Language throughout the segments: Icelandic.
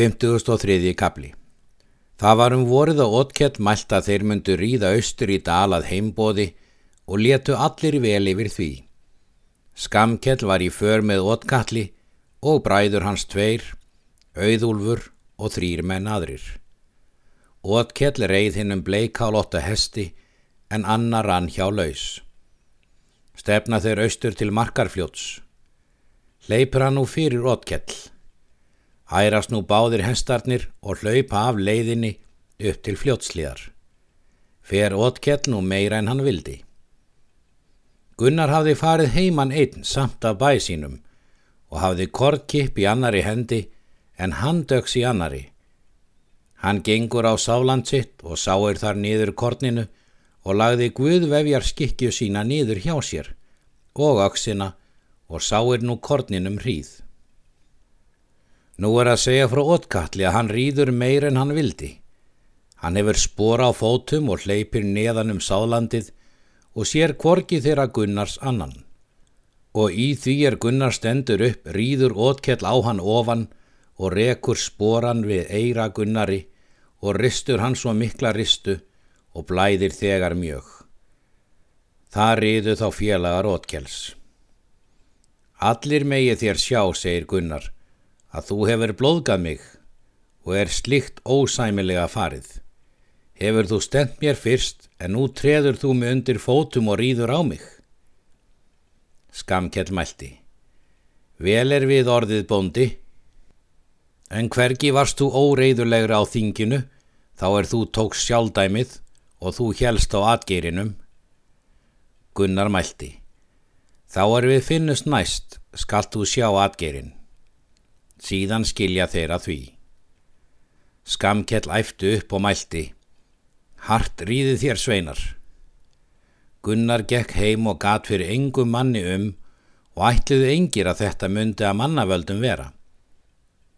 53. kapli Það var um vorið á Ótkell mælt að þeir myndu ríða austur í dalað heimbóði og letu allir vel yfir því. Skamkell var í för með Ótkalli og bræður hans tveir, auðúlfur og þrýr menn aðrir. Ótkell reið hinn um bleikálótta hesti en annar rann hjá laus. Stefna þeir austur til markarfljóts. Leipur hann nú fyrir Ótkell. Ærast nú báðir hestarnir og hlaupa af leiðinni upp til fljótslíðar. Fer Ótkell nú meira en hann vildi. Gunnar hafði farið heiman einn samt af bæ sínum og hafði kortkipp í annari hendi en hann döks í annari. Hann gengur á sáland sitt og sáir þar niður korninu og lagði Guðvefjar skikju sína niður hjá sér og öksina og sáir nú korninum hríð. Nú er að segja frá Ótkalli að hann rýður meir en hann vildi. Hann hefur spora á fótum og hleypir neðan um sálandið og sér kvorki þeirra Gunnars annan. Og í því er Gunnar stendur upp, rýður Ótkell á hann ofan og rekur sporan við eira Gunnari og ristur hann svo mikla ristu og blæðir þegar mjög. Það riðu þá félagar Ótkells. Allir megi þér sjá, segir Gunnar, að þú hefur blóðgað mig og er slikt ósæmilega farið. Hefur þú stend mér fyrst en nú treður þú mig undir fótum og rýður á mig. Skamkjell mælti. Vel er við orðið bóndi, en hvergi varst þú óreiðulegra á þinginu, þá er þú tóks sjálfdæmið og þú helst á atgeirinum. Gunnar mælti. Þá er við finnust næst, skalt þú sjá atgeirin. Síðan skilja þeirra því. Skamkell æftu upp og mælti. Hart ríði þér sveinar. Gunnar gekk heim og gat fyrir engum manni um og ætliðu engir að þetta myndi að mannavöldum vera.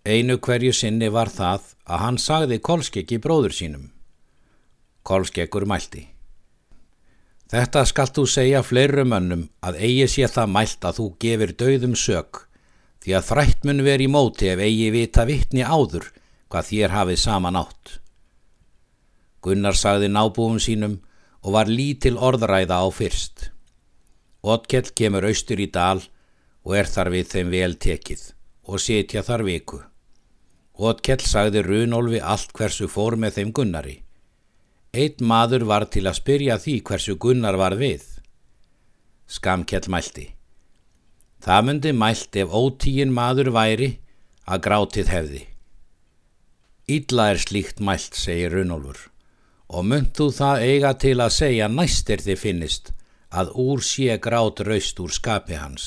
Einu hverju sinni var það að hann sagði kolskeggi bróður sínum. Kolskeggur mælti. Þetta skalt þú segja fleirum önnum að eigi sé það mælt að þú gefir dauðum sök því að þrætt mun veri í móti ef eigi vita vittni áður hvað þér hafið saman átt. Gunnar sagði nábúum sínum og var lítil orðræða á fyrst. Otkell kemur austur í dal og er þar við þeim vel tekið og setja þar viku. Otkell sagði Runolfi allt hversu fór með þeim Gunnari. Eitt maður var til að spyrja því hversu Gunnar var við. Skamkjell mælti. Það myndi mælt ef ótíin maður væri að grátið hefði. Ítla er slíkt mælt, segir Runolfur, og mynd þú það eiga til að segja næstir þið finnist að úr sé grát raust úr skapi hans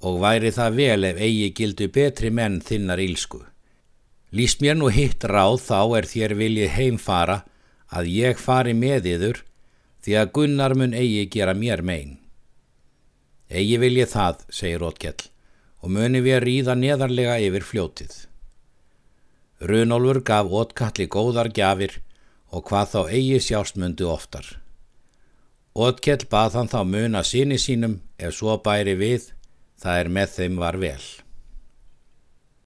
og væri það vel ef eigi gildu betri menn þinnar ílsku. Lýst mér nú hitt ráð þá er þér viljið heimfara að ég fari með yður því að Gunnar mun eigi gera mér megin. Egi vil ég það, segir Ótkell, og muni við að ríða neðarlega yfir fljótið. Runolfur gaf Ótkalli góðar gjafir og hvað þá eigi sjálfsmundu oftar. Ótkell bað hann þá muna síni sínum ef svo bæri við, það er með þeim var vel.